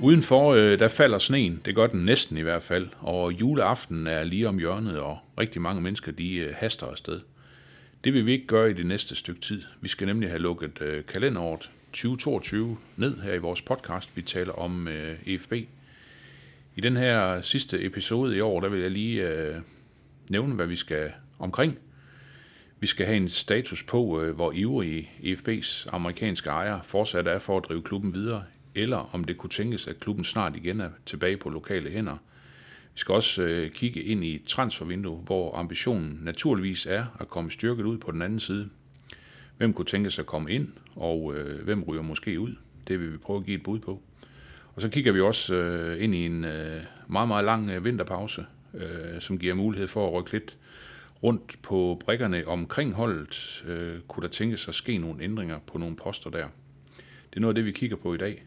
Udenfor, øh, der falder sneen. Det gør den næsten i hvert fald. Og juleaften er lige om hjørnet, og rigtig mange mennesker, de øh, haster afsted. Det vil vi ikke gøre i det næste stykke tid. Vi skal nemlig have lukket øh, kalenderåret 2022 ned her i vores podcast. Vi taler om øh, EFB. I den her sidste episode i år, der vil jeg lige øh, nævne, hvad vi skal omkring. Vi skal have en status på, øh, hvor ivrige EFB's amerikanske ejere fortsat er for at drive klubben videre, eller om det kunne tænkes, at klubben snart igen er tilbage på lokale hænder. Vi skal også øh, kigge ind i et transfervindue, hvor ambitionen naturligvis er at komme styrket ud på den anden side. Hvem kunne tænkes at komme ind, og øh, hvem ryger måske ud? Det vil vi prøve at give et bud på. Og så kigger vi også øh, ind i en øh, meget, meget lang øh, vinterpause, øh, som giver mulighed for at rykke lidt rundt på brikkerne omkring holdet. Øh, kunne der tænkes at ske nogle ændringer på nogle poster der? Det er noget af det, vi kigger på i dag.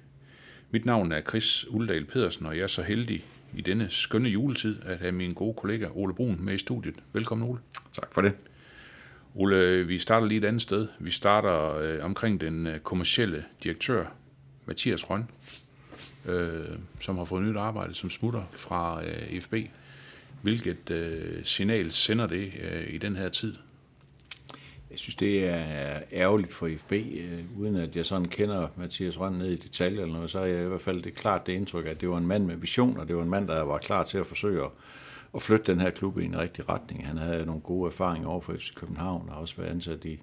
Mit navn er Chris Uldal Pedersen, og jeg er så heldig i denne skønne juletid at have min gode kollega Ole Brun med i studiet. Velkommen, Ole. Tak for det. Ole, vi starter lige et andet sted. Vi starter øh, omkring den øh, kommercielle direktør, Mathias Røn, øh, som har fået nyt arbejde som smutter fra øh, FB. Hvilket øh, signal sender det øh, i den her tid? Jeg synes, det er ærgerligt for FB, øh, uden at jeg sådan kender Mathias Røn ned i detaljer eller noget, så er jeg i hvert fald det klart det indtryk, at det var en mand med vision, og det var en mand, der var klar til at forsøge at, at flytte den her klub i en rigtig retning. Han havde nogle gode erfaringer over for FC København, og også været ansat i,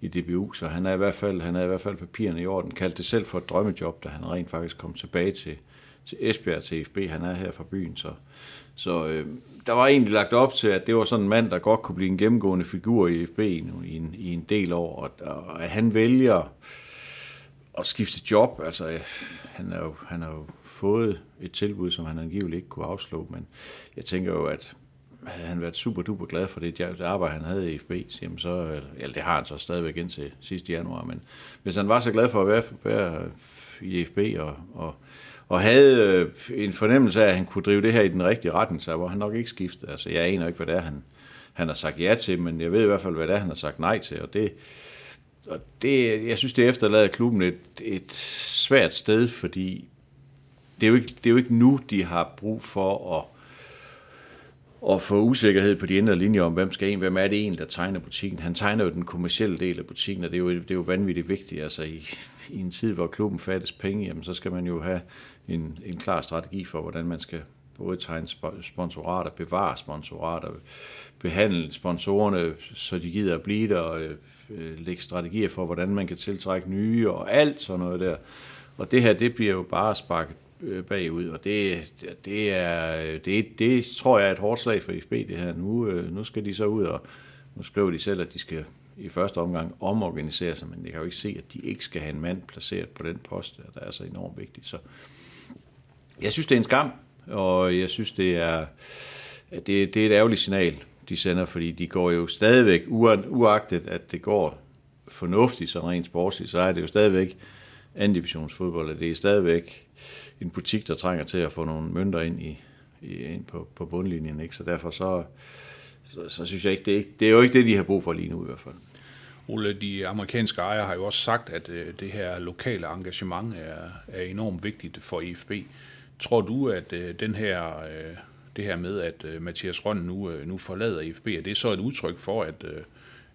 i DBU, så han er i hvert fald, han er i hvert fald papirerne i orden. Kaldte det selv for et drømmejob, da han rent faktisk kom tilbage til, til Esbjerg til FB. Han er her fra byen, så, så øh, der var egentlig lagt op til, at det var sådan en mand, der godt kunne blive en gennemgående figur i FB nu, i, en, i en del år, og, og at han vælger at skifte job, altså øh, han har jo, han har jo fået et tilbud, som han angiveligt ikke kunne afslå, men jeg tænker jo, at havde han været super duper glad for det, det arbejde, han havde i FB, jamen så, øh, eller det har han så stadigvæk indtil sidste januar, men hvis han var så glad for at være, være i FB og, og og havde øh, en fornemmelse af, at han kunne drive det her i den rigtige retning, så var han nok ikke skiftet. Altså, jeg aner ikke, hvad det er, han, han har sagt ja til, men jeg ved i hvert fald, hvad det er, han har sagt nej til, og det, og det jeg synes, det efterlader klubben et, et svært sted, fordi det er, jo ikke, det er jo ikke nu, de har brug for at at få usikkerhed på de indre linjer om, hvem skal en, hvem er det en, der tegner butikken. Han tegner jo den kommercielle del af butikken, og det er jo, det er jo vanvittigt vigtigt. Altså i, i en tid, hvor klubben fattes penge, jamen, så skal man jo have en, en klar strategi for, hvordan man skal både tegne sponsorater, bevare sponsorater, behandle sponsorerne, så de gider at blive der, og øh, lægge strategier for, hvordan man kan tiltrække nye, og alt sådan noget der. Og det her, det bliver jo bare sparket øh, bagud, og det, det, er, det, det tror jeg er et hårdt slag for FB, det her. Nu, øh, nu skal de så ud, og nu skriver de selv, at de skal i første omgang omorganisere sig, men jeg kan jo ikke se, at de ikke skal have en mand placeret på den post, der er så enormt vigtigt. Så jeg synes, det er en skam, og jeg synes, det er, at det, det er et ærgerligt signal, de sender, fordi de går jo stadigvæk, uagtet at det går fornuftigt, sådan rent sportsligt, så er det jo stadigvæk anden divisionsfodbold, og det er stadigvæk en butik, der trænger til at få nogle mønter ind, i, ind på, på bundlinjen. Ikke? Så derfor så, så, så synes jeg ikke det, er ikke, det er jo ikke det, de har brug for lige nu i hvert fald. Ole, de amerikanske ejere har jo også sagt, at øh, det her lokale engagement er, er enormt vigtigt for IFB. Tror du, at øh, den her, øh, det her med, at Mathias Røn nu, nu forlader IFB, er det så et udtryk for, at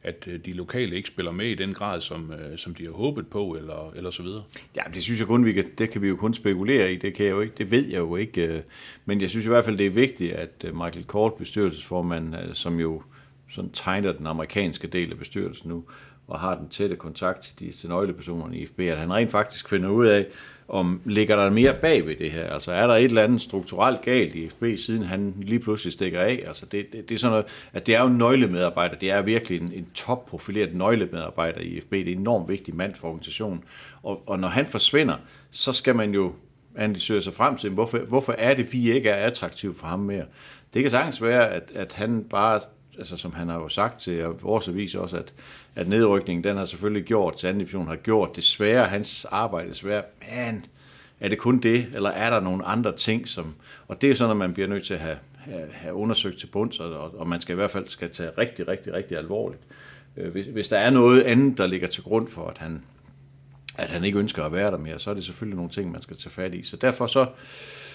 at øh, de lokale ikke spiller med i den grad, som, øh, som de har håbet på, eller, eller så videre? Ja, det synes jeg kun, vi kan, det kan vi jo kun spekulere i, det kan jeg jo ikke, det ved jeg jo ikke, øh. men jeg synes i hvert fald, det er vigtigt, at Michael Kort, bestyrelsesformand, som jo sådan tegner den amerikanske del af bestyrelsen nu, og har den tætte kontakt til de til nøglepersonerne i FB, at han rent faktisk finder ud af, om ligger der mere bag ved det her? Altså er der et eller andet strukturelt galt i FB, siden han lige pludselig stikker af? Altså det, det, det er sådan noget, at det er jo en nøglemedarbejder, det er virkelig en, en topprofileret nøglemedarbejder i FB, det er en enormt vigtig mand for organisationen, og, og når han forsvinder, så skal man jo analysere sig frem til, hvorfor, hvorfor er det, vi ikke er attraktive for ham mere. Det kan sagtens være, at, at han bare, altså som han har jo sagt til vores avis også, at, at nedrykningen, den har selvfølgelig gjort, til anden division har gjort det svære, hans arbejde svære, men er det kun det, eller er der nogle andre ting, som, og det er sådan, at man bliver nødt til at have, have, have undersøgt til bunds, og, og man skal i hvert fald skal tage rigtig, rigtig, rigtig alvorligt. Øh, hvis, hvis der er noget andet, der ligger til grund for, at han, at han ikke ønsker at være der mere, så er det selvfølgelig nogle ting, man skal tage fat i. Så derfor så,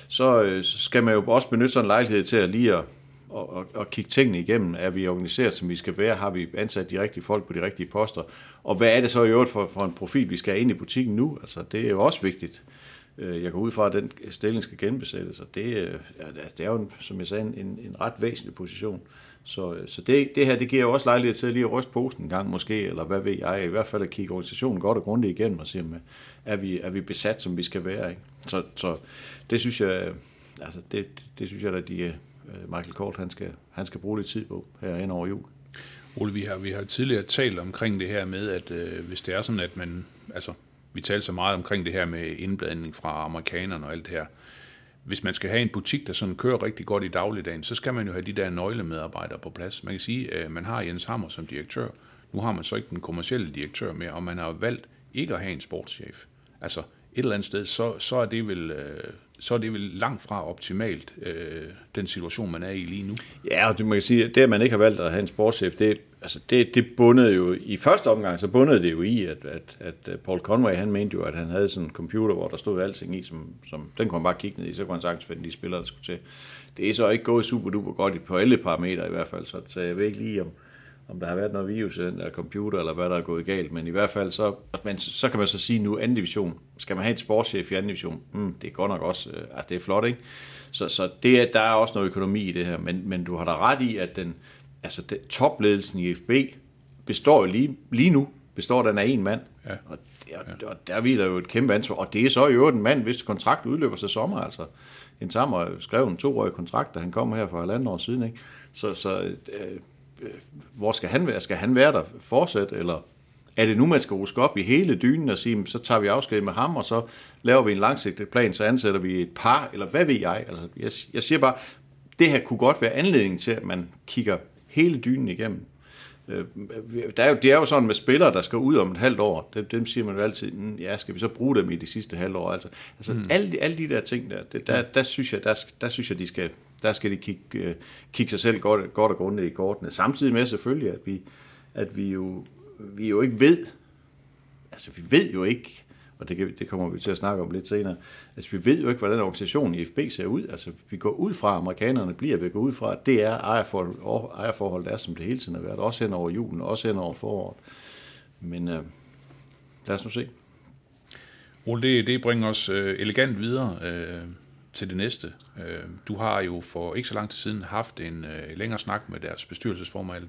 så, øh, så skal man jo også benytte sådan en lejlighed til at lige at, og, og, og kigge tingene igennem. Er vi organiseret, som vi skal være? Har vi ansat de rigtige folk på de rigtige poster? Og hvad er det så i øvrigt for, for en profil, vi skal have ind i butikken nu? Altså, det er jo også vigtigt. Øh, jeg går ud fra, at den stilling skal genbesættes, og det, øh, det er jo, som jeg sagde, en, en ret væsentlig position. Så, øh, så det, det her, det giver jo også lejlighed til at lige at ryste posen en gang måske, eller hvad ved jeg, i hvert fald at kigge organisationen godt og grundigt igennem og sige, er vi, er vi besat, som vi skal være. Ikke? Så, så det synes jeg, altså det, det synes jeg, at de, Øh, Michael Kort, han skal, han skal bruge lidt tid på her ind over jul. Ole, vi har, vi har tidligere talt omkring det her med, at øh, hvis det er sådan, at man, altså vi talte så meget omkring det her med indblanding fra amerikanerne og alt det her. Hvis man skal have en butik, der sådan kører rigtig godt i dagligdagen, så skal man jo have de der nøglemedarbejdere på plads. Man kan sige, at man har Jens Hammer som direktør. Nu har man så ikke den kommercielle direktør mere, og man har valgt ikke at have en sportschef. Altså et eller andet sted, så, så er det vel... Øh, så er det vel langt fra optimalt, øh, den situation, man er i lige nu. Ja, og det man kan sige, at det, at man ikke har valgt at have en sportschef, det, altså det, det bundede jo, i første omgang, så bundede det jo i, at, at, at øh, Paul Conway, han mente jo, at han havde sådan en computer, hvor der stod alting i, som, som den kunne man bare kigge ned i, så kunne han sagtens finde de spillere, der skulle til. Det er så ikke gået super duper godt på alle parametre i hvert fald, så, så jeg ved ikke lige, om, om der har været noget virus i den der computer, eller hvad der er gået galt, men i hvert fald så, men så kan man så sige nu, anden division, skal man have en sportschef i anden division, mm, det er godt nok også, øh, altså det er flot, ikke? Så, så det, der er også noget økonomi i det her, men, men du har da ret i, at den, altså den, topledelsen i FB består jo lige, lige nu, består den af en mand, ja. og, der, og der hviler jo et kæmpe ansvar, og det er så jo en mand, hvis kontrakt udløber sig sommer, altså en sammer skrev en toårig kontrakt, da han kom her for halvanden år siden, ikke? Så, så Øh, hvor skal han være? Skal han være der fortsat, eller er det nu, man skal ruske op i hele dynen og sige, så tager vi afsked med ham, og så laver vi en langsigtet plan, så ansætter vi et par, eller hvad ved jeg? Altså, jeg, jeg siger bare, det her kunne godt være anledning til, at man kigger hele dynen igennem. Øh, der er jo, det er jo sådan med spillere, der skal ud om et halvt år. Dem, dem siger man jo altid, mm, ja, skal vi så bruge dem i de sidste halvår? Altså, altså mm. alle, alle de der ting der, det, der, der, synes jeg, der, der synes jeg, de skal, der skal de kigge, øh, kigge sig selv godt, godt og grundigt i kortene. Samtidig med selvfølgelig, at vi, at vi, jo, vi jo ikke ved, altså vi ved jo ikke, og det, det kommer vi til at snakke om lidt senere, altså vi ved jo ikke, hvordan organisationen i FB ser ud. Altså vi går ud fra, at amerikanerne bliver, vi går ud fra, at det er ejerforhold, ejerforhold, der er, som det hele tiden har været, også hen over julen, også hen over foråret. Men øh, lad os nu se. Ole, det, det bringer os øh, elegant videre. Øh til det næste. Øh, du har jo for ikke så lang tid siden haft en øh, længere snak med deres bestyrelsesformand,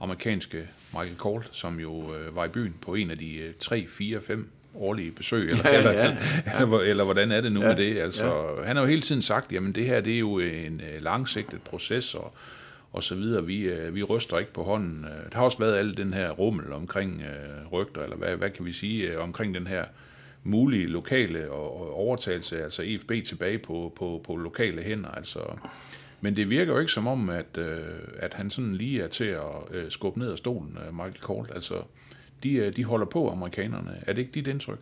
amerikanske Michael Colt, som jo øh, var i byen på en af de 3, 4, 5 årlige besøg, eller, ja, ja, ja. eller, eller hvordan er det nu ja, med det? Altså, ja. Han har jo hele tiden sagt, jamen det her det er jo en langsigtet proces, og, og så videre. Vi, vi ryster ikke på hånden. Der har også været al den her rummel omkring øh, rygter, eller hvad, hvad kan vi sige, omkring den her mulige lokale overtagelse, altså EFB tilbage på, på, på lokale hænder. Altså. Men det virker jo ikke som om, at, øh, at han sådan lige er til at øh, skubbe ned af stolen, øh, Michael Colt. Altså, de, øh, de holder på, amerikanerne. Er det ikke dit indtryk?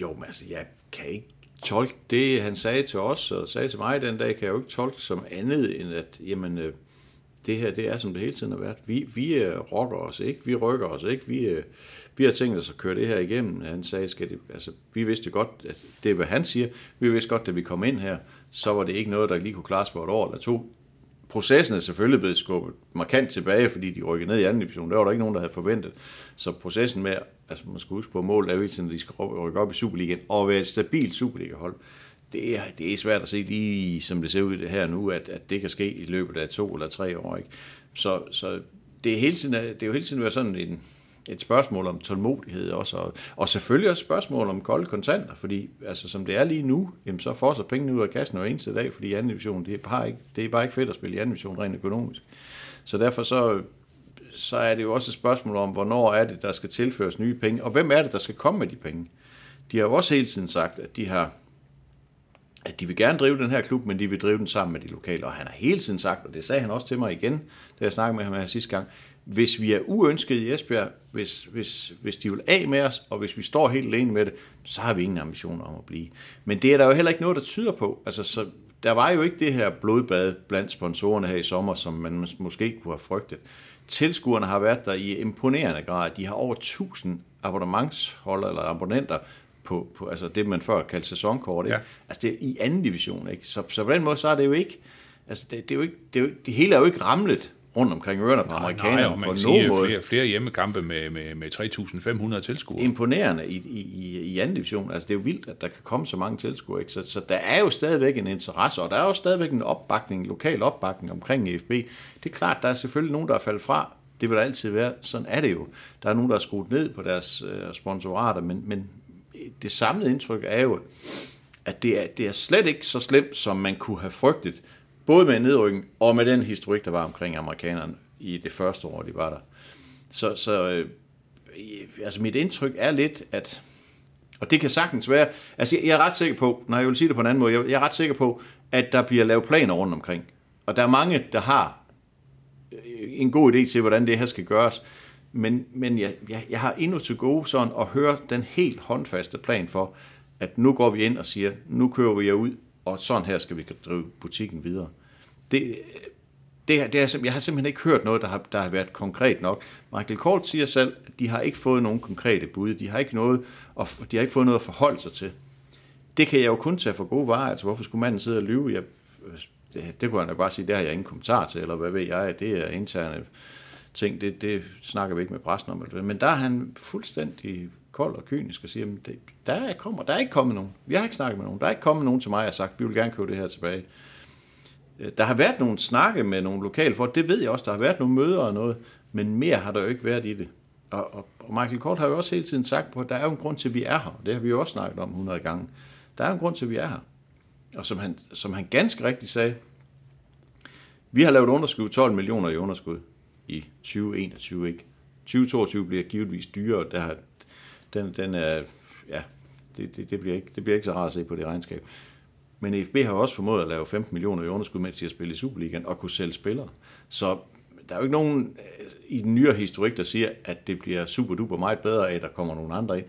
Jo, men altså, jeg kan ikke tolke det, han sagde til os, og sagde til mig den dag, kan jeg jo ikke tolke som andet, end at, jamen, øh, det her, det er som det hele tiden har været. Vi, vi øh, rocker os ikke, vi rykker os ikke, vi, vi har tænkt os at køre det her igennem. Han sagde, skal det, altså, vi vidste godt, at det er, hvad han siger. Vi vidste godt, da vi kom ind her, så var det ikke noget, der lige kunne klares på et år eller to. Processen er selvfølgelig blevet skubbet markant tilbage, fordi de rykkede ned i anden division. Der var der ikke nogen, der havde forventet. Så processen med, altså man skal huske på mål, er jo ikke at de skal rykke op i Superligaen og være et stabilt Superliga-hold. Det er, det er svært at se lige, som det ser ud her nu, at, at det kan ske i løbet af to eller tre år. Ikke? Så, så det, er hele tiden, det er jo hele tiden været sådan en, et spørgsmål om tålmodighed også, og, og selvfølgelig også et spørgsmål om kolde kontanter, fordi altså, som det er lige nu, jamen, så får sig pengene ud af kassen hver eneste dag, fordi anden division, det er, bare ikke, det er bare ikke fedt at spille i anden division rent økonomisk. Så derfor så, så er det jo også et spørgsmål om, hvornår er det, der skal tilføres nye penge, og hvem er det, der skal komme med de penge. De har jo også hele tiden sagt, at de har at de vil gerne drive den her klub, men de vil drive den sammen med de lokale. Og han har hele tiden sagt, og det sagde han også til mig igen, da jeg snakkede med ham her sidste gang, hvis vi er uønskede i Esbjerg, hvis, hvis, hvis de vil af med os, og hvis vi står helt alene med det, så har vi ingen ambitioner om at blive. Men det er der jo heller ikke noget, der tyder på. Altså, så der var jo ikke det her blodbad blandt sponsorerne her i sommer, som man måske kunne have frygtet. Tilskuerne har været der i imponerende grad. De har over 1000 abonnementsholder eller abonnenter på, på altså det, man før kaldte sæsonkort. Ikke? Ja. Altså det er i anden division. Ikke? Så, så på den måde, så er det jo ikke, altså det, det, er jo ikke, det, er jo, det hele er jo ikke ramlet rundt omkring ørerne på amerikanerne og man på nogen måde. flere, flere hjemmekampe med, med, med 3.500 tilskuere. imponerende i, i, i, i anden division. Altså, det er jo vildt, at der kan komme så mange tilskuere. Ikke? Så, så der er jo stadigvæk en interesse, og der er jo stadigvæk en opbakning, en lokal opbakning omkring EFB. Det er klart, der er selvfølgelig nogen, der er faldet fra. Det vil der altid være. Sådan er det jo. Der er nogen, der er skruet ned på deres øh, sponsorater, men, men det samlede indtryk er jo, at det er, det er slet ikke så slemt, som man kunne have frygtet, både med nedrykning og med den historik, der var omkring amerikanerne i det første år, de var der. Så, så øh, altså mit indtryk er lidt, at, og det kan sagtens være, altså jeg, er ret sikker på, når jeg vil sige det på en anden måde, jeg, er ret sikker på, at der bliver lavet planer rundt omkring. Og der er mange, der har øh, en god idé til, hvordan det her skal gøres. Men, men jeg, jeg, jeg har endnu til gode sådan at høre den helt håndfaste plan for, at nu går vi ind og siger, nu kører vi jer ud, og sådan her skal vi drive butikken videre. Det, det, det er, jeg har simpelthen ikke hørt noget, der har, der har været konkret nok. Michael Kort siger selv, at de har ikke fået nogen konkrete bud. De har ikke, noget, at, de har ikke fået noget at forholde sig til. Det kan jeg jo kun tage for gode varer. Altså, hvorfor skulle manden sidde og lyve? Jeg, det, det kunne han da bare sige, det har jeg ingen kommentar til, eller hvad ved jeg, det er interne ting, det, det snakker vi ikke med pressen om. Men der er han fuldstændig kold og kynisk og siger, at det, der, er, kommer, der er ikke kommet nogen. Vi har ikke snakket med nogen. Der er ikke kommet nogen til mig og har sagt, vi vil gerne købe det her tilbage. Øh, der har været nogle snakke med nogle lokale folk, det ved jeg også, der har været nogle møder og noget, men mere har der jo ikke været i det. Og, og, og Michael Kort har jo også hele tiden sagt på, at der er jo en grund til, at vi er her. Det har vi jo også snakket om 100 gange. Der er en grund til, at vi er her. Og som han, som han ganske rigtigt sagde, vi har lavet underskud, 12 millioner i underskud i 2021, ikke? 2022 bliver givetvis dyrere, der har, den, den er, ja, det, det, det, bliver ikke, det bliver ikke så rart at se på det regnskab. Men FB har også formået at lave 15 millioner i underskud, mens de har spillet i Superligaen, og kunne sælge spillere. Så der er jo ikke nogen øh, i den nyere historik, der siger, at det bliver super duper meget bedre af, at der kommer nogle andre ind.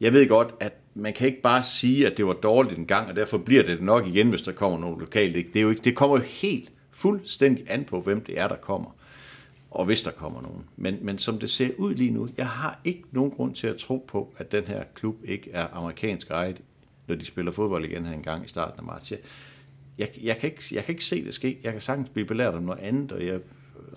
Jeg ved godt, at man kan ikke bare sige, at det var dårligt en gang, og derfor bliver det nok igen, hvis der kommer nogle lokale. Det, er jo ikke, det kommer jo helt fuldstændig an på, hvem det er, der kommer. Og hvis der kommer nogen. Men, men som det ser ud lige nu, jeg har ikke nogen grund til at tro på, at den her klub ikke er amerikansk ejet, når de spiller fodbold igen her en gang i starten af marts. Jeg, jeg, jeg, kan, ikke, jeg kan ikke se det ske. Jeg kan sagtens blive belært om noget andet, og jeg,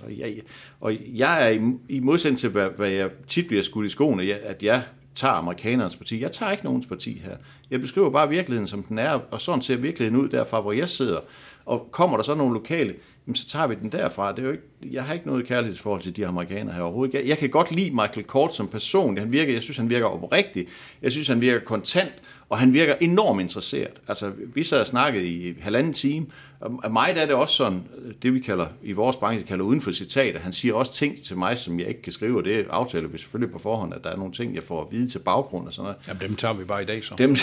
og jeg, og jeg er i, i modsætning til, hvad, hvad jeg tit bliver skudt i skoene, jeg, at jeg tager amerikanernes parti. Jeg tager ikke nogens parti her. Jeg beskriver bare virkeligheden, som den er, og sådan ser virkeligheden ud derfra, hvor jeg sidder. Og kommer der så nogle lokale, jamen, så tager vi den derfra. Det er jo ikke, jeg har ikke noget kærlighedsforhold til de amerikanere her overhovedet. Jeg, jeg kan godt lide Michael Kort som person. Han virker, jeg synes, han virker oprigtig. Jeg synes, han virker kontant, og han virker enormt interesseret. Altså, vi sad og snakkede i halvanden time, og mig der er det også sådan, det vi kalder, i vores branche kalder uden for citater. Han siger også ting til mig, som jeg ikke kan skrive, og det aftaler vi selvfølgelig på forhånd, at der er nogle ting, jeg får at vide til baggrund og sådan noget. Jamen, dem tager vi bare i dag så. Dem,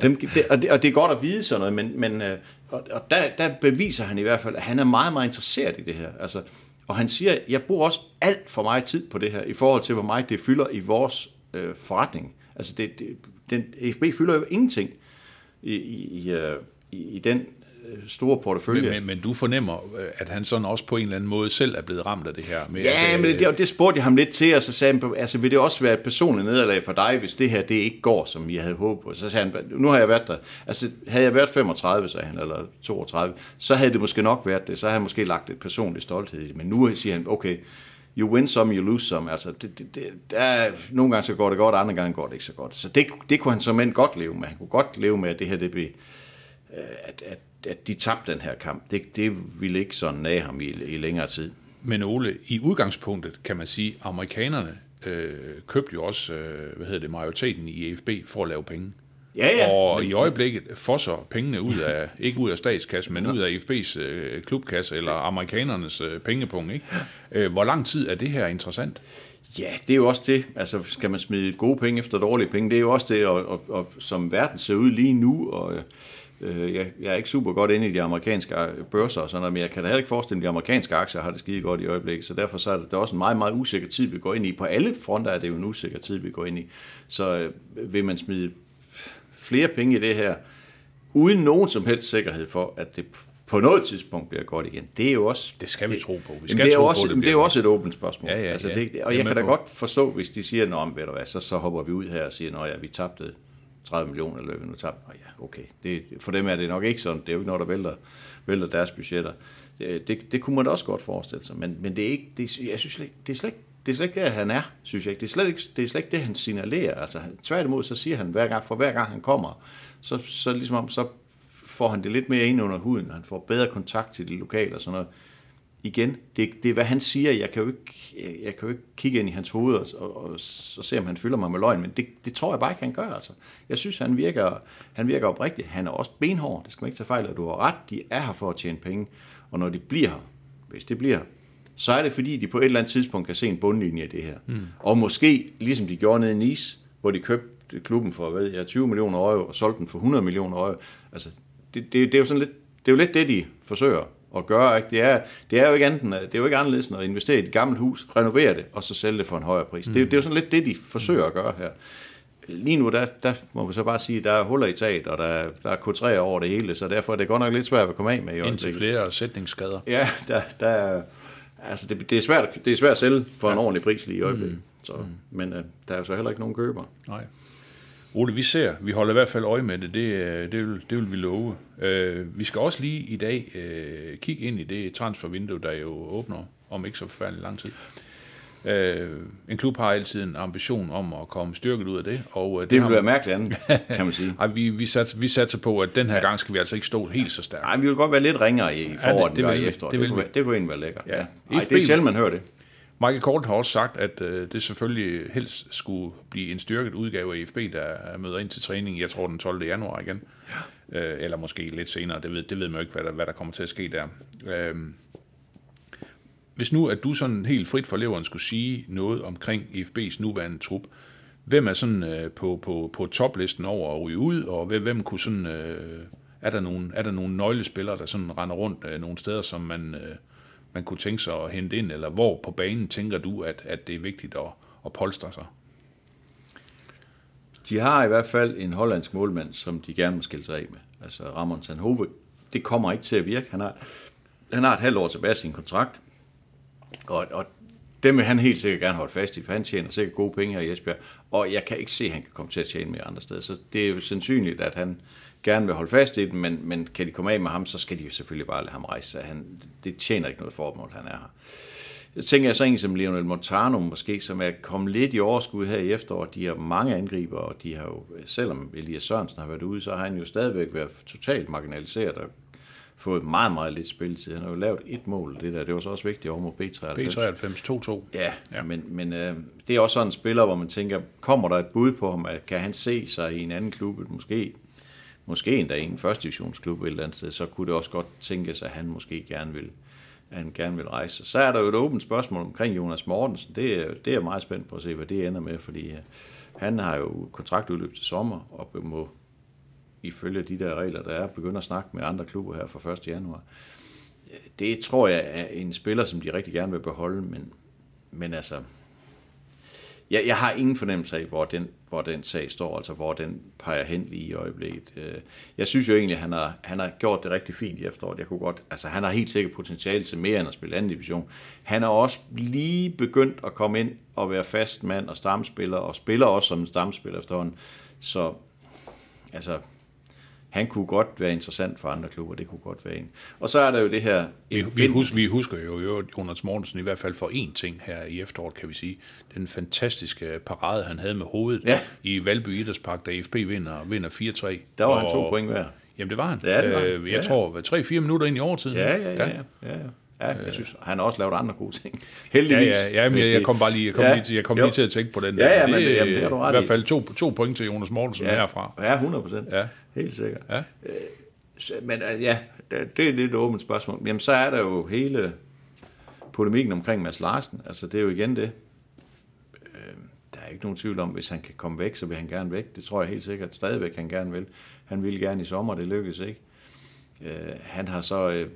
dem, det, og, det, og det er godt at vide sådan noget, men, men øh, og, og der, der beviser han i hvert fald, at han er meget, meget interesseret i det her. Altså, og han siger, jeg bruger også alt for meget tid på det her, i forhold til, hvor meget det fylder i vores øh, forretning. Altså, det, det, den, FB fylder jo ingenting i, i, i, øh, i, den øh, store portefølje. Men, men, men du fornemmer, øh, at han sådan også på en eller anden måde selv er blevet ramt af det her. Med, Ja, at, men øh, det, det spurgte jeg ham lidt til, og så sagde han, altså vil det også være et personligt nederlag for dig, hvis det her det ikke går, som jeg havde håbet på? Så sagde han, nu har jeg været der, altså havde jeg været 35, sagde han, eller 32, så havde det måske nok været det, så havde jeg måske lagt et personligt stolthed i det, men nu siger han, okay, you win some, you lose some, altså det, det, det, der nogle gange så går det godt, andre gange går det ikke så godt, så det, det kunne han som end godt leve med, han kunne godt leve med, at det her det blev, øh, at, at, at de tabte den her kamp, det, det ville ikke sådan nage ham i, i længere tid. Men Ole, i udgangspunktet kan man sige, amerikanerne øh, købte jo også, øh, hvad hedder det, majoriteten i EFB for at lave penge. Ja, ja. Og Men- i øjeblikket fosser pengene ud af, ikke ud af statskassen, men ud af IFB's øh, klubkasse eller amerikanernes øh, pengepunkt. Ikke? Øh, hvor lang tid er det her interessant? Ja, det er jo også det. Altså, skal man smide gode penge efter dårlige penge? Det er jo også det, og, og, og som verden ser ud lige nu, og øh, jeg, jeg er ikke super godt inde i de amerikanske børser og sådan noget, men jeg kan da heller ikke forestille mig, at de amerikanske aktier har det skide godt i øjeblikket, så derfor så er det, det er også en meget, meget usikker tid, vi går ind i. På alle fronter er det jo en usikker tid, vi går ind i. Så øh, vil man smide flere penge i det her, uden nogen som helst sikkerhed for, at det på noget tidspunkt bliver godt igen. Det er jo også... Det skal vi tro på. Vi skal det er tro jo på, også, det det, er jo også et åbent spørgsmål. Ja, ja, altså, ja. det, Jeg og jeg med kan da på. godt forstå, hvis de siger, Nå, men ved du hvad, så, så hopper vi ud her og siger, at ja, vi tabte 30 millioner i løbet, nu tabte Nå, ja, okay. Det, for dem er det nok ikke sådan. Det er jo ikke noget, der vælter, vælter deres budgetter. Det, det, det kunne man da også godt forestille sig, men, men det er ikke, det, jeg synes det er slet ikke det er slet ikke det, han er, synes jeg ikke. Det er slet ikke det, er slet ikke det han signalerer. Altså, tværtimod, så siger han hver gang, for hver gang han kommer, så, så ligesom så får han det lidt mere ind under huden. Han får bedre kontakt til de lokale og sådan noget igen, det, det er hvad han siger, jeg kan jo ikke, jeg, kan jo ikke kigge ind i hans hoved og, og, og, så se, om han fylder mig med løgn, men det, det tror jeg bare ikke, han gør. Altså. Jeg synes, han virker, han virker oprigtigt. Han er også benhård, det skal man ikke tage fejl af. Du har ret, de er her for at tjene penge, og når de bliver her, hvis det bliver så er det fordi, de på et eller andet tidspunkt kan se en bundlinje i det her. Mm. Og måske, ligesom de gjorde nede i Nice, hvor de købte klubben for hvad, ja, 20 millioner euro og solgte den for 100 millioner euro. Altså, det, det, det, er jo sådan lidt, det er jo lidt det, de forsøger at gøre. Ikke? Det, er, det er jo ikke andet, det er jo ikke anderledes end at investere i et gammelt hus, renovere det, og så sælge det for en højere pris. Mm. Det, er- det er jo sådan lidt det, de forsøger at gøre her. Lige nu, der, der må vi så bare sige, der er huller i taget, og der, er- der er K3 over det hele, så derfor er det godt nok lidt svært at komme af med i Indtil flere sætningsskader. Ja, der, der er, altså det, det, er svært, det er svært at sælge for en ordentlig pris lige i øjeblikket. Mm. Så, men øh, der er jo så heller ikke nogen køber. Nej. Ole, vi ser, vi holder i hvert fald øje med det, det, øh, det, vil, det vil vi love. Øh, vi skal også lige i dag øh, kigge ind i det transfervindue, der jo åbner om ikke så forfærdelig lang tid. Øh, en klub har altid en ambition om at komme styrket ud af det. Og, øh, Det har vil være mærkeligt andet, kan man sige. Ej, vi, vi, satser, vi satser på, at den her gang skal vi altså ikke stå helt så stærkt. Nej, vi vil godt være lidt ringere i foråret, det det, det vil i efteråret. Det Det, det, kunne, være- det kunne egentlig være lækkert. Ja. Ja. Ej, det er sjældent, man hører det. Michael Kort har også sagt, at øh, det selvfølgelig helst skulle blive en styrket udgave af FB, der møder ind til træning, jeg tror den 12. januar igen. Ja. Øh, eller måske lidt senere, det ved, det ved man jo ikke, hvad der, hvad der kommer til at ske der. Øh, hvis nu, at du sådan helt frit for leveren skulle sige noget omkring FB's nuværende trup, hvem er sådan øh, på, på, på toplisten over at ryge ud, og hvem, hvem kunne sådan, øh, er, der nogle, er der nogle nøglespillere, der sådan render rundt øh, nogle steder, som man, øh, man kunne tænke sig at hente ind, eller hvor på banen tænker du, at, at det er vigtigt at, at polstre sig? De har i hvert fald en hollandsk målmand, som de gerne må skille sig af med. Altså Ramon Sanhove. Det kommer ikke til at virke. Han har, han har et halvt år tilbage af sin kontrakt. Og, og dem vil han helt sikkert gerne holde fast i, for han tjener sikkert gode penge her i Esbjerg. Og jeg kan ikke se, at han kan komme til at tjene mere andre steder. Så det er jo sandsynligt, at han gerne vil holde fast i den, men, men kan de komme af med ham, så skal de jo selvfølgelig bare lade ham rejse sig. Han, det tjener ikke noget formål, han er her. Jeg tænker så en som Lionel Montano måske, som er kommet lidt i overskud her i efteråret. De har mange angriber, og de har jo, selvom Elias Sørensen har været ude, så har han jo stadigvæk været totalt marginaliseret og fået meget, meget lidt spilletid. Han har jo lavet et mål, det der. Det var så også vigtigt over mod B93. B93 2-2. Ja, ja. men, men øh, det er også sådan en spiller, hvor man tænker, kommer der et bud på ham, at kan han se sig i en anden klub, måske, måske endda i en første divisionsklub et eller andet sted, så kunne det også godt tænkes, at han måske gerne vil, at han gerne vil rejse. Så er der jo et åbent spørgsmål omkring Jonas Mortensen. Det er, det er jeg meget spændt på at se, hvad det ender med, fordi øh, han har jo kontraktudløb til sommer, og må ifølge de der regler, der er, begynde at snakke med andre klubber her fra 1. januar. Det tror jeg er en spiller, som de rigtig gerne vil beholde, men, men altså, jeg, jeg har ingen fornemmelse af, hvor den, hvor den sag står, altså hvor den peger hen lige i øjeblikket. Øh, jeg synes jo egentlig, at han har, han har gjort det rigtig fint i efteråret. Jeg kunne godt, altså han har helt sikkert potentiale til mere end at spille anden division. Han har også lige begyndt at komme ind og være fast mand og stamspiller, og spiller også som en stamspiller efterhånden. Så altså, han kunne godt være interessant for andre klubber, det kunne godt være en. Og så er der jo det her... Vi, vi, husker, vi husker jo, jo Jonas Mortensen i hvert fald for én ting her i efteråret, kan vi sige. Den fantastiske parade, han havde med hovedet Ja. i Valby Idrætspark, da FB vinder, vinder 4-3. Der var han Og- to point hver. Jamen det var han. Ja, det var han. Øh, jeg Ja. tror, 3-4 minutter ind i overtiden. Ja, ja, ja. ja, ja. Ja, jeg synes, han har også lavet andre gode ting. Ja, Heldigvis. ja, ja men vil jeg, jeg kom bare lige, jeg kom Ja, lige, til, jeg kom jo. lige til at tænke på den Ja, der. ja, men det, jamen, det har du ret I hvert fald to, to point til Jonas Mortensen ja. herfra. Ja, 100 procent. Ja. Helt sikkert. Ja. Så- Men øh, ja, det er lidt åbent spørgsmål. Jamen, så er der jo hele polemikken omkring Mads Larsen. Altså, det er jo igen det. Øh, Der er ikke nogen tvivl om, hvis han kan komme væk, så vil han gerne væk. Det tror jeg helt sikkert stadigvæk, han gerne vil. Han ville gerne i sommer, det lykkedes ikke. Øh, Han har så øh,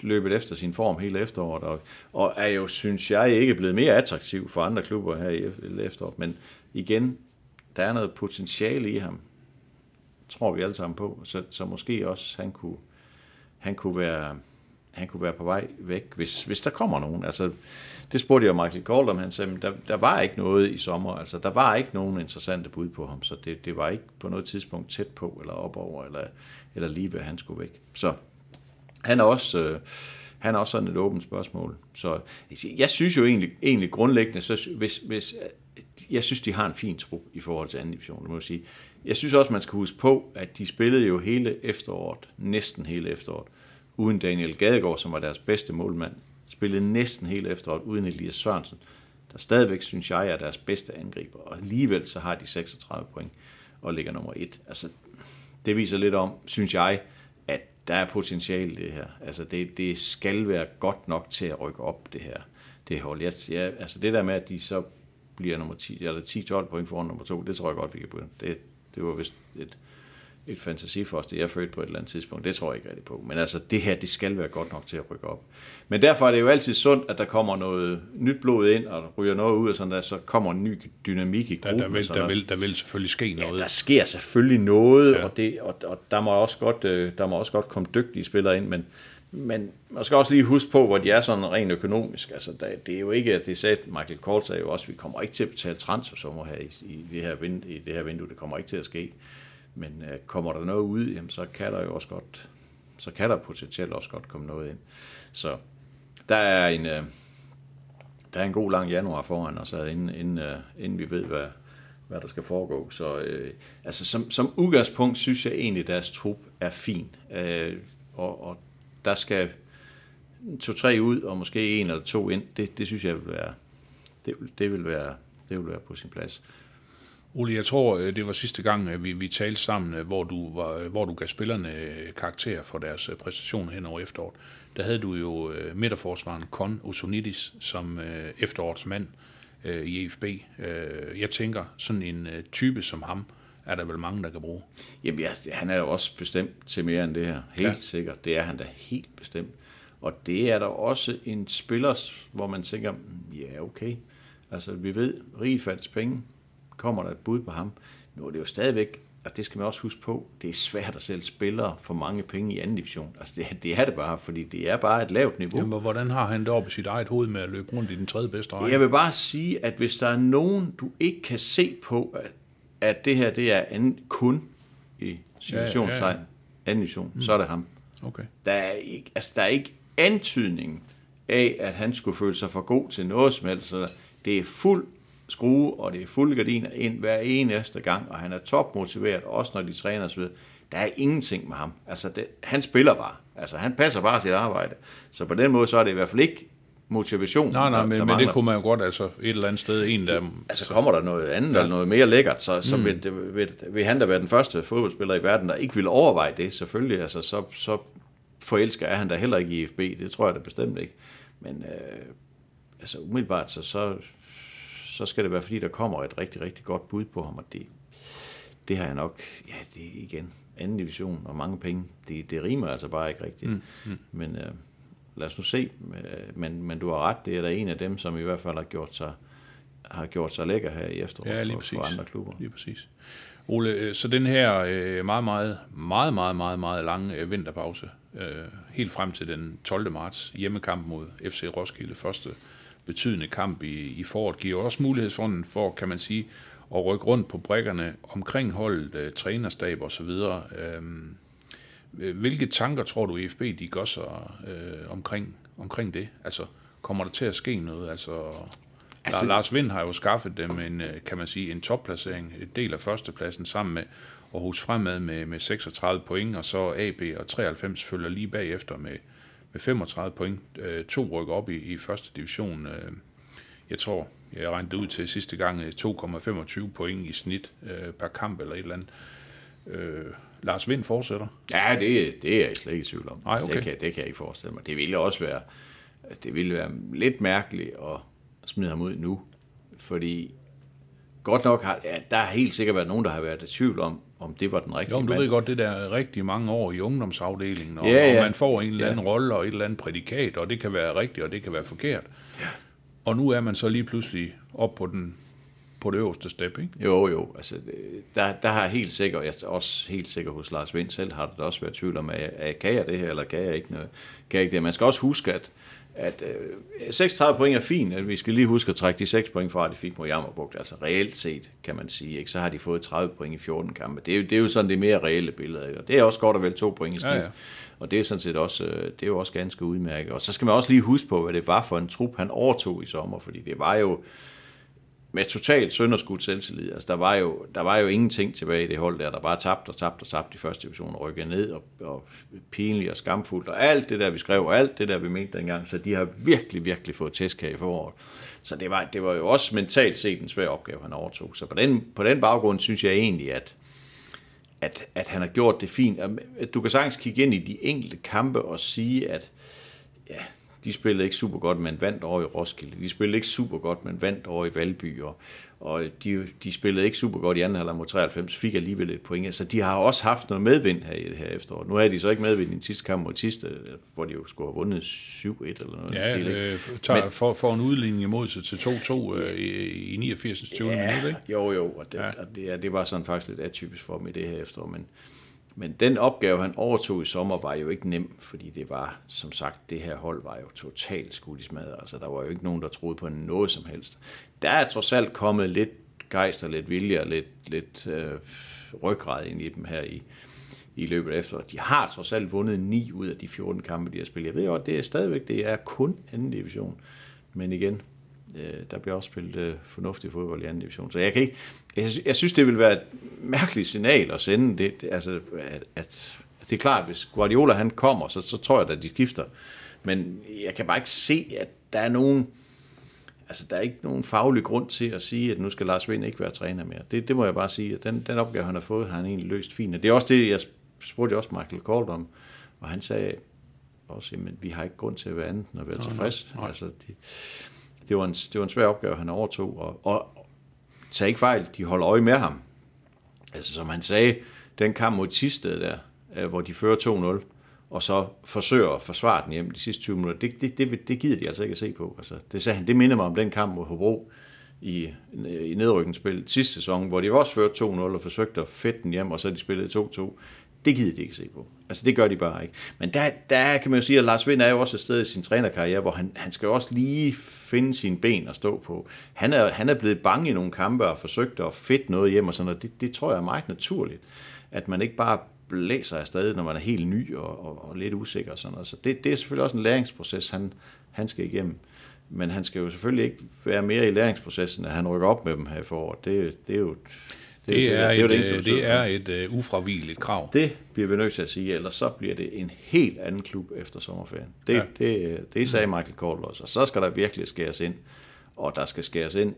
løbet efter sin form hele efteråret, og, og er jo, synes jeg, ikke blevet mere attraktiv for andre klubber her i ef- efteråret. Men igen, der er noget potentiale i ham, tror vi alle sammen på, så, så måske også han kunne, han kunne være han kunne være på vej væk, hvis, hvis der kommer nogen. Altså, det spurgte jeg Michael Gold om, han sagde, men der, der var ikke noget i sommer, altså der var ikke nogen interessante bud på ham, så det, det var ikke på noget tidspunkt tæt på, eller op over, eller, eller lige ved, han skulle væk. Så han er også, øh, han er også sådan et åbent spørgsmål. Så jeg synes jo egentlig, egentlig grundlæggende, så hvis, hvis, jeg synes, de har en fin trup i forhold til anden division, det må jeg sige. Jeg synes også, man skal huske på, at de spillede jo hele efteråret, næsten hele efteråret, uden Daniel Gadegaard, som var deres bedste målmand. Spillede næsten hele efteråret uden Elias Sørensen, der stadigvæk, synes jeg, er deres bedste angriber. Og alligevel så har de 36 point og ligger nummer et. Altså, det viser lidt om, synes jeg, at der er potentiale i det her. Altså, det, det skal være godt nok til at rykke op, det her det hold. Jeg, jeg, altså, det der med, at de så bliver nummer 10, eller 10-12 point foran nummer 2, det tror jeg godt, vi kan begynde. Det, det var vist et, et fantasi for os, det jeg født på et eller andet tidspunkt. Det tror jeg ikke rigtig på. Men altså, det her, det skal være godt nok til at rykke op. Men derfor er det jo altid sundt, at der kommer noget nyt blod ind, og der ryger noget ud, og sådan der, så kommer en ny dynamik i Der, gruppen. der, og vil, der, vil, der vil selvfølgelig ske noget. Der sker selvfølgelig noget, Ja. ja. og, det, og, og der, må også godt, øh, der må også godt komme dygtige spillere ind, men, men man skal også lige huske på, hvor de er sådan rent økonomisk. Altså, der, det er jo ikke, det sagde Michael Kort sagde jo også, vi kommer ikke til at betale transfersummer her i, i, det her vind, i det her vindue. Det kommer ikke til at ske. Men øh, kommer der noget ud, jamen, så kan der jo også godt, så kan der potentielt også godt komme noget ind. Så der er en, øh, der er en god lang januar foran os, inden, inden, øh, inden vi ved, hvad, hvad der skal foregå. Så øh, altså som, som udgangspunkt synes jeg egentlig, at deres trup er fin. Øh, og, og der skal to-tre ud, og måske en eller to ind. Det, det synes jeg vil være, det, det vil være, det vil være på sin plads. Ole, jeg tror, øh, det var sidste gang, øh, vi, vi talte sammen, øh, hvor du, var, hvor du gav spillerne karakter for deres præstation hen over efteråret. Der havde du jo midterforsvaren Kon Osonidis som efterårets mand i EFB. Jeg tænker, sådan en type som ham, er der vel mange, der kan bruge. Jamen, ja, han er jo også bestemt til mere end det her. Helt Ja. sikkert. Det er han da helt bestemt. Og det er der også en spiller, hvor man tænker, "Mm, ja, okay. Altså, vi ved, Rigefalds penge, kommer der et bud på ham. Nu er det jo stadigvæk, og det skal man også huske på, det er svært at sælge spillere for mange penge i anden division. Altså, det, det er det bare, fordi det er bare et lavt niveau. Jamen, hvordan har han det oppe i sit eget hoved med at løbe rundt i den tredje bedste række? Jeg vil bare sige, at hvis der er nogen, du ikke kan se på, at, at det her det er anden, kun i situationstegn, Ja, ja, ja, ja. anden division, mm. så er det ham. Okay. Der er, ikke, altså, der er ikke antydning af, at han skulle føle sig for god til noget som helst. Så det er fuld skrue, og det er fuld gardiner ind hver eneste gang, og han er topmotiveret, også når de træner osv. Der er ingenting med ham. Altså, det, han spiller bare. Altså, han passer bare sit arbejde. Så på den måde, så er det i hvert fald ikke motivation, Nej, nej, men, der men det kunne man jo godt, altså et eller andet sted, en der... Altså kommer der noget andet, ja. eller noget mere lækkert, så, så mm. vil, vil, vil han da være den første fodboldspiller i verden, der ikke vil overveje det, selvfølgelig. Altså, så, så forelsker er han da heller ikke i FB, det tror jeg da bestemt ikke. Men øh, altså umiddelbart, så, så, så skal det være, fordi der kommer et rigtig, rigtig godt bud på ham, og det, det har jeg nok, ja, det igen, anden division og mange penge, det, det rimer altså bare ikke rigtigt. Mm. Mm. Men øh, lad os nu se, Øh, men, men du har ret, det er da en af dem, som i hvert fald har gjort sig, har gjort sig lækker her i efteråret Ja, lige for, præcis. for andre klubber. Lige præcis. Ole, øh, så den her øh, meget, meget, meget, meget, meget, meget lange vinterpause, helt frem til den 12. marts, hjemmekamp mod FC Roskilde, første betydende kamp i, i foråret, giver også mulighed for, for, kan man sige, at rykke rundt på brækkerne omkring holdet, trænerstab og så videre. Øhm, øh, hvilke tanker tror du, EFB de gør sig øh, omkring, omkring det? Altså, kommer der til at ske noget? Altså, altså, Lars Vind har jo skaffet dem en, øh, kan man sige, en topplacering, et del af førstepladsen sammen med Aarhus Fremad med, med 36 point, og så AB og 93 følger lige bagefter med, med 35 point. Øh, to rykker op i, i første division. Øh, jeg tror, jeg regnede ud til sidste gang øh, 2,25 point i snit øh, per kamp eller et eller andet. Øh, Lars Vind fortsætter. Ja, det, det er jeg slet ikke i tvivl om. Nej, okay. det, kan, det kan jeg ikke forestille mig. Det ville også være, det ville være lidt mærkeligt at smide ham ud nu, fordi godt nok har, ja, der har helt sikkert været nogen, der har været i tvivl om, om det var den rigtige Jo, men du mand. ved godt, det der er rigtig mange år i ungdomsafdelingen, og, Ja, ja. og man får en eller Ja. anden rolle og et eller andet prædikat, og det kan være rigtigt, og det kan være forkert. Og nu er man så lige pludselig op på, den, på det øverste step, ikke? Jo, jo. Altså, det- der, der har helt sikkert, jeg er også helt sikker hos Lars Vind selv, har der også været tvivl om, at, at kan jeg det her, eller kan jeg ikke, noget, kan jeg ikke det. Man skal også huske, at, at øh, 36 point er fint, at vi skal lige huske at trække de 6 point fra, de fik mod Jammerbugt. Altså reelt set, kan man sige, ikke? så har de fået 30 point i 14 kampe. Det er jo, det er jo sådan det mere reelle billede, ikke? og det er også godt at vel to point i snit. Ja, Ja, ja. ja. Og det er sådan set også, øh, det er jo også ganske udmærket. Og så skal man også lige huske på, hvad det var for en trup, han overtog i sommer, fordi det var jo, med totalt sønderskudt selvtillid. Altså, der var, jo, der var jo ingenting tilbage i det hold der, der bare tabte og tabte og tabte i første division og rykkede ned og, og pinligt og skamfuldt og alt det der, vi skrev og alt det der, vi mente dengang. Så de har virkelig, virkelig fået tæsk her i foråret. Så det var, det var jo også mentalt set en svær opgave, han overtog. Så på den, på den baggrund synes jeg egentlig, at, at, at han har gjort det fint. Du kan sagtens kigge ind i de enkelte kampe og sige, at ja, de spillede ikke super godt, men vandt over i Roskilde. De spillede ikke super godt, men vandt over i Valby. Og, og de, de spillede ikke super godt i anden halvleg mod 93, fik alligevel et point. Så de har også haft noget medvind her i det her efterår. Nu havde de så ikke medvind i den sidste kamp mod Tiste, hvor de jo skulle have vundet 7-1 eller noget. Ja, stil, øh, tager, Men- får, får en udligning imod sig til 2-2 øh, i, i 89. 20. Ja. minut, ikke? Jo, jo, og det, ja. og det, ja, det var sådan faktisk lidt atypisk for dem i det her efterår, men, men den opgave, han overtog i sommer, var jo ikke nem, fordi det var, som sagt, det her hold var jo totalt skudt i smadret. Altså, der var jo ikke nogen, der troede på noget som helst. Der er trods alt kommet lidt gejst og lidt vilje og lidt, lidt øh, ryggrad ind i dem her i, i løbet af. De har trods alt vundet 9 ud af de 14 kampe, de har spillet. Jeg ved godt, det er stadigvæk, det er kun anden division. Men igen, der bliver også spillet øh, fornuftig fodbold i anden division. Så jeg kan ikke, jeg, jeg synes, det vil være et mærkeligt signal at sende det, det altså, at, at, at det er klart, hvis Guardiola han kommer, så, så tror jeg, at de skifter. Men jeg kan bare ikke se, at der er nogen, altså der er ikke nogen faglig grund til at sige, at nu skal Lars Vind ikke være træner mere. Det, det må jeg bare sige, at den, den opgave, han har fået, har han egentlig løst fint. Og det er også det, jeg spurgte også Michael Kold om, og han sagde også, at vi har ikke grund til at være andet end at være tilfreds. Altså, det, det, var en, det var en svær opgave, han overtog, og, og tag ikke fejl, de holder øje med ham. Altså som han sagde, den kamp mod Tisted der, øh, hvor de fører 2-0, og så forsøger at forsvare den hjem de sidste 20 minutter, det, det, det, det gider de altså ikke at se på. Altså, det, sagde han, det minder mig om den kamp mod Hobro i, i nedrykningsspil sidste sæson, hvor de også førte 2-0 og forsøgte at fedte den hjem, og så de spillede 2-2. Det gider de ikke se på. Altså, det gør de bare ikke. Men der, der kan man jo sige, at Lars Vind er jo også et sted i sin trænerkarriere, hvor han, han skal jo også lige finde sine ben at stå på. Han er, han er blevet bange i nogle kampe og forsøgt at fedt noget hjem og sådan noget. Det, det tror jeg er meget naturligt, at man ikke bare blæser afsted, når man er helt ny og, og, og lidt usikker og sådan noget. Så det, det er selvfølgelig også en læringsproces, han, han skal igennem. Men han skal jo selvfølgelig ikke være mere i læringsprocessen, at han rykker op med dem her i foråret. Det, det er jo det, er, jo et, eneste, der øh, det er et uh, ufravigeligt krav. Det bliver vi nødt til at sige, ellers så bliver det en helt anden klub efter sommerferien. Det, Ja. det, det sagde Michael Kohl også, og så skal der virkelig skæres ind, og der skal skæres ind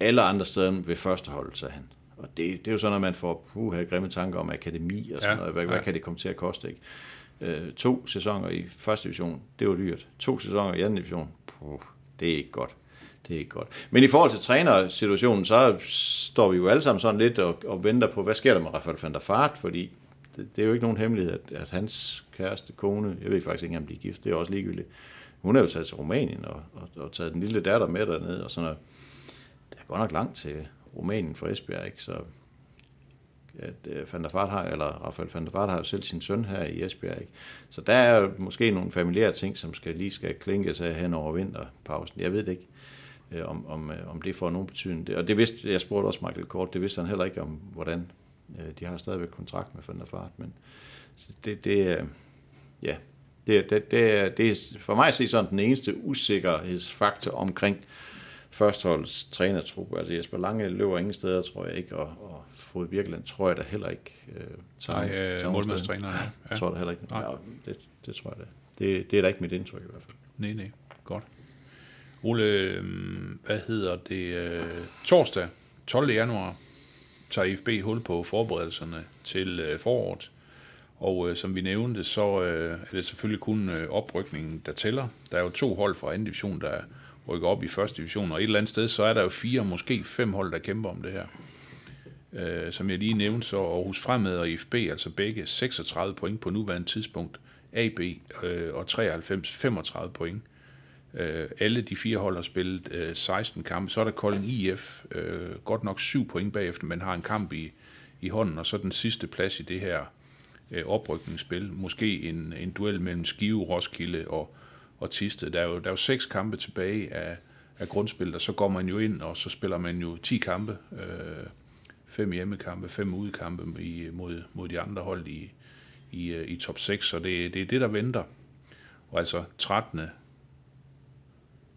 alle andre steder end ved første hold, sagde han. Og det, det er jo sådan, at man får uh, grimme tanker om akademi og sådan ja. noget. Hvad, ja. hvad kan det komme til at koste? Ikke? Øh, to sæsoner i første division, det var dyrt. To sæsoner i anden division, puh, det er ikke godt. Det er ikke godt. Men i forhold til trænersituationen, så står vi jo alle sammen sådan lidt og, og venter på, hvad sker der med Rafael van der Fart, fordi det, det er jo ikke nogen hemmelighed, at, at hans kæreste, kone, jeg ved faktisk ikke, om de er gift, det er også ligegyldigt. Hun er jo taget til Rumænien og, og, og taget den lille datter med dernede, og sådan noget. Det er godt nok langt til Rumænien fra Esbjerg, ikke? Så at øh, Van der Fart har, eller Rafael van der Fart har jo selv sin søn her i Esbjerg, ikke? Så der er måske nogle familiære ting, som skal lige skal klinkes af hen over vinterpausen. Jeg ved det ikke, øh, om, om, øh, om det får nogen betydning. Det- Og det vidste, jeg spurgte også Michael Kort, det vidste han heller ikke om, hvordan. Øh, de har stadigvæk kontrakt med Van der Fart, men så det, det ja, det, det, det, er, det er for mig at se sådan den eneste usikkerhedsfaktor omkring førsteholds trænertrup. Altså Jesper Lange løber ingen steder, tror jeg ikke, og, og Frode Birkeland tror jeg da heller ikke. Øh, tager Nej, øh, målmandstræneren, ja. Jeg tror det heller ikke. Nej. Ja, det, det tror jeg da. Det, det er da ikke mit indtryk i hvert fald. Nej, nej. Godt. Ole, øhm, hvad hedder det? øh, Torsdag, 12. januar, tager IFB hul på forberedelserne til øh, foråret. Og øh, som vi nævnte, så øh, er det selvfølgelig kun øh, oprykningen, der tæller. Der er jo to hold fra anden division, der rykker op i første division, og et eller andet sted, så er der jo fire, måske fem hold, der kæmper om det her. Øh, som jeg lige nævnte, så Aarhus Fremad og IFB, altså begge 36 point på nuværende tidspunkt, AB øh, og 93 35 point. Øh, alle de fire hold har spillet øh, 16 kampe. Så er der Kolding IF, øh, godt nok 7 point bagefter, men har en kamp i, i hånden, og så den sidste plads i det her øh, oprykningsspil. Måske en, en duel mellem Skive, Roskilde og, og Tisted. Der er, jo, der er jo seks kampe tilbage af, af grundspillet, og så går man jo ind, og så spiller man jo 10 kampe. Øh, fem hjemmekampe, fem udekampe i, mod, mod de andre hold i, i, øh, i top 6, så det, det er det, der venter. Og altså 13.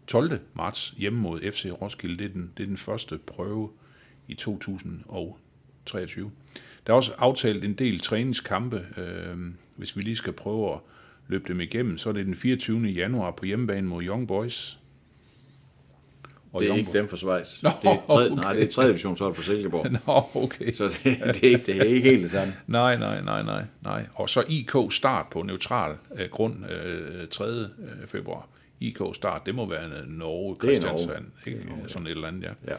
12. marts hjemme mod FC Roskilde, det er den, det er den første prøve i 2023. Der er også aftalt en del træningskampe. Øh, hvis vi lige skal prøve at løbe dem igennem, så er det den 24. januar på hjemmebane mod Young Boys. Og Det er ikke dem for Schweiz. Nå, det er tredje, okay. Nej, det er 3. divisionshold for Silkeborg. Nå, okay. Så det, det, er ikke, det er ikke helt det samme. Nej, nej, nej, nej, nej. Og så IK start på neutral øh, grund øh, 3. Øh, februar. IK start, det må være øh, Norge, er Christiansand, Norge. ikke? Sådan et eller andet, ja. Ja.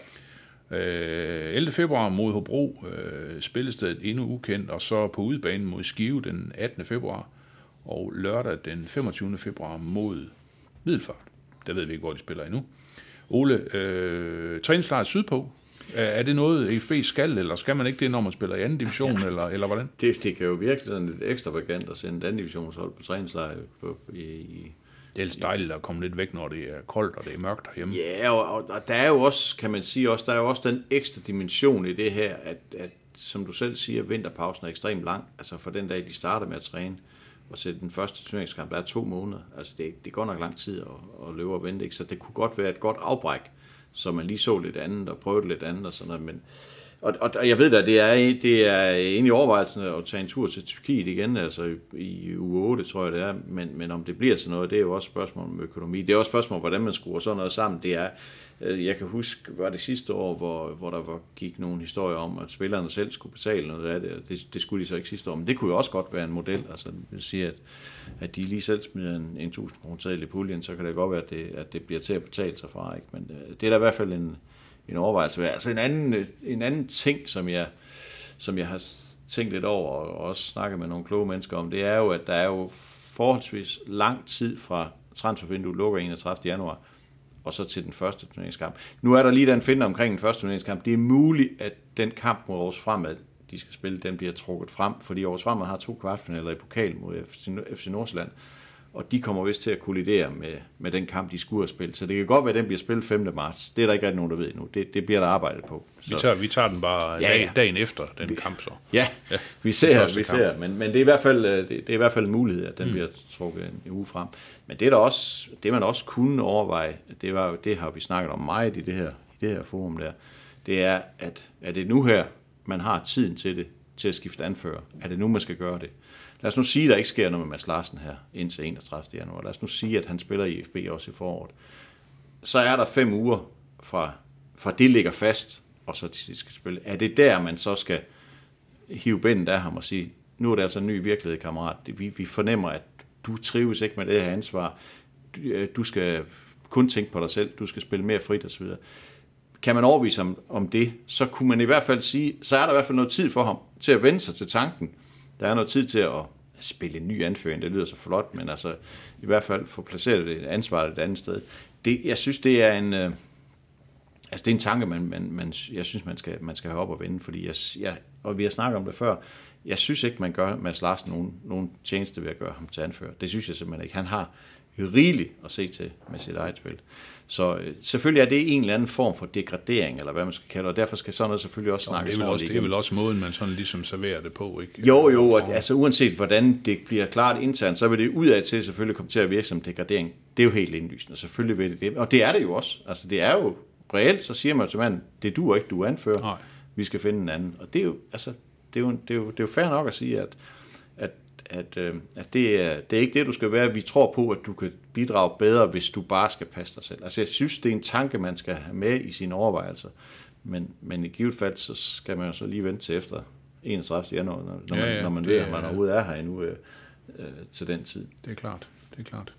Øh, 11. februar mod Hobro, øh, spillestedet endnu ukendt, og så på udebane mod Skive den 18. februar, og lørdag den 25. februar mod Middelfart. Der ved vi ikke, hvor de spiller endnu. Ole, øh, træningslejr sydpå, er, det noget, EFB skal, eller skal man ikke det, når man spiller i anden division, eller, eller hvordan? Det, det kan jo virkelig være lidt ekstravagant at sende et andet divisionshold på træningslejr på, i, i, Det er ellers dejligt at komme lidt væk, når det er koldt, og det er mørkt herhjemme. Ja, og, og, og der er jo også, kan man sige, også, der er jo også den ekstra dimension i det her, at, at som du selv siger, vinterpausen er ekstremt lang. Altså for den dag, de starter med at træne, og sætte den første turneringskamp, der er to måneder. Altså det, det går nok lang tid at, at løbe og vente, ikke? så det kunne godt være et godt afbræk, så man lige så lidt andet og prøvede lidt andet og sådan noget, men og, og, og jeg ved da, det er, det er inde i overvejelsen at tage en tur til Tyrkiet igen, altså i, i uge 8, tror jeg det er, men, men om det bliver til noget, det er jo også et spørgsmål om økonomi. Det er også et spørgsmål, hvordan man skruer sådan noget sammen. Det er, øh, jeg kan huske, var det sidste år, hvor, hvor der var, gik nogle historier om, at spillerne selv skulle betale noget af det, og det, det skulle de så ikke sidste år, men det kunne jo også godt være en model, altså det vil sige, at, at de lige selv smider en, en 1000 kroner i puljen, så kan det godt være, at det, at det bliver til at betale sig fra, ikke? men øh, det er da i hvert fald en, en overvejelse værd. Altså en anden, øh, en anden ting, som jeg, som jeg har tænkt lidt over, og også snakket med nogle kloge mennesker om, det er jo, at der er jo forholdsvis lang tid fra transfervinduet lukker 31. januar, og så til den første turneringskamp. Nu er der lige den finde omkring den første turneringskamp. Det er muligt, at den kamp mod Aarhus Fremad, de skal spille, den bliver trukket frem, fordi Aarhus Fremad har to kvartfinaler i pokal mod FC, FC Nordsjælland, og de kommer vist til at kollidere med, med den kamp, de skulle have spillet. Så det kan godt være, at den bliver spillet 5. marts. Det er der ikke rigtig nogen, der ved endnu. Det, det bliver der arbejdet på. Så. Vi tager, vi tager den bare Ja, ja, dagen efter den kamp så. Ja, Ja, vi ser, vi kamp. ser. Men, men det, er i hvert fald, øh, det, det er i hvert fald en mulighed, at den mm. bliver trukket en, en uge frem. Men det, er der også, det man også kunne overveje, det, var, det har vi snakket om meget i det her, i det her forum der, det er, at er det nu her, man har tiden til det, til at skifte anfører? Er det nu, man skal gøre det? Lad os nu sige, at der ikke sker noget med Mads Larsen her indtil 31. januar. Lad os nu sige, at han spiller i FB også i foråret. Så er der fem uger fra, fra det ligger fast, og så til sidst skal spille. Er det der, man så skal hive bændet af ham og sige, nu er det altså en ny virkelighed, kammerat. Vi, vi fornemmer, at du trives ikke med det her ansvar. Du, øh, du skal kun tænke på dig selv. Du skal spille mere frit osv. Kan man overvise om, om det, så kunne man i hvert fald sige, så er der i hvert fald noget tid for ham til at vende sig til tanken. Der er noget tid til at spille en ny anføring. Det lyder så flot, men altså i hvert fald få placeret det ansvar et andet sted. Det, jeg synes, det er en... Øh, Altså, det er en tanke, man, man, man, jeg synes, man skal, man skal have op og vende, fordi jeg, jeg, og vi har snakket om det før, jeg synes ikke, man gør Mads Larsen nogen, nogen tjeneste ved at gøre ham til anfører. Det synes jeg simpelthen ikke. Han har rigeligt at se til med sit eget spil. Så øh, selvfølgelig er det en eller anden form for degradering, eller hvad man skal kalde det, og derfor skal sådan noget selvfølgelig også Det snakkes er, vel også, det er vel også måden, man sådan ligesom serverer det på, ikke? Jo, jo, og, altså uanset hvordan det bliver klart internt, så vil det udad til selvfølgelig komme til at virke som degradering. Det er jo helt indlysende, selvfølgelig vil det det. Og det er det jo også. Altså det er jo reelt, så siger man til manden, det du ikke, du anfører. Nej. Vi skal finde en anden. Og det er jo, altså, det er jo, det er jo, det er jo fair nok at sige, at, at, øh, at det, er, det er ikke det, du skal være. Vi tror på, at du kan bidrage bedre, hvis du bare skal passe dig selv. Altså jeg synes, det er en tanke, man skal have med i sine overvejelser. Men, men i givet fald, så skal man jo så lige vente til efter 31. januar, når, når, Ja, man, ja, når man det ved, at man overhovedet er her endnu øh, øh, til den tid. Det er klart, det er klart.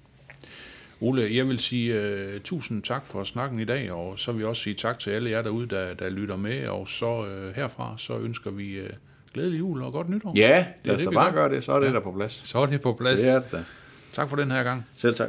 Ole, jeg vil sige uh, tusind tak for snakken i dag, og så vil jeg også sige tak til alle jer derude, der, der lytter med, og så uh, herfra, så ønsker vi uh, glædelig jul og godt nytår. Ja, det lad os da bare gør. gøre det, så er det Ja. der på plads. Så er det på plads. Det er det da. Tak for den her gang. Selv tak.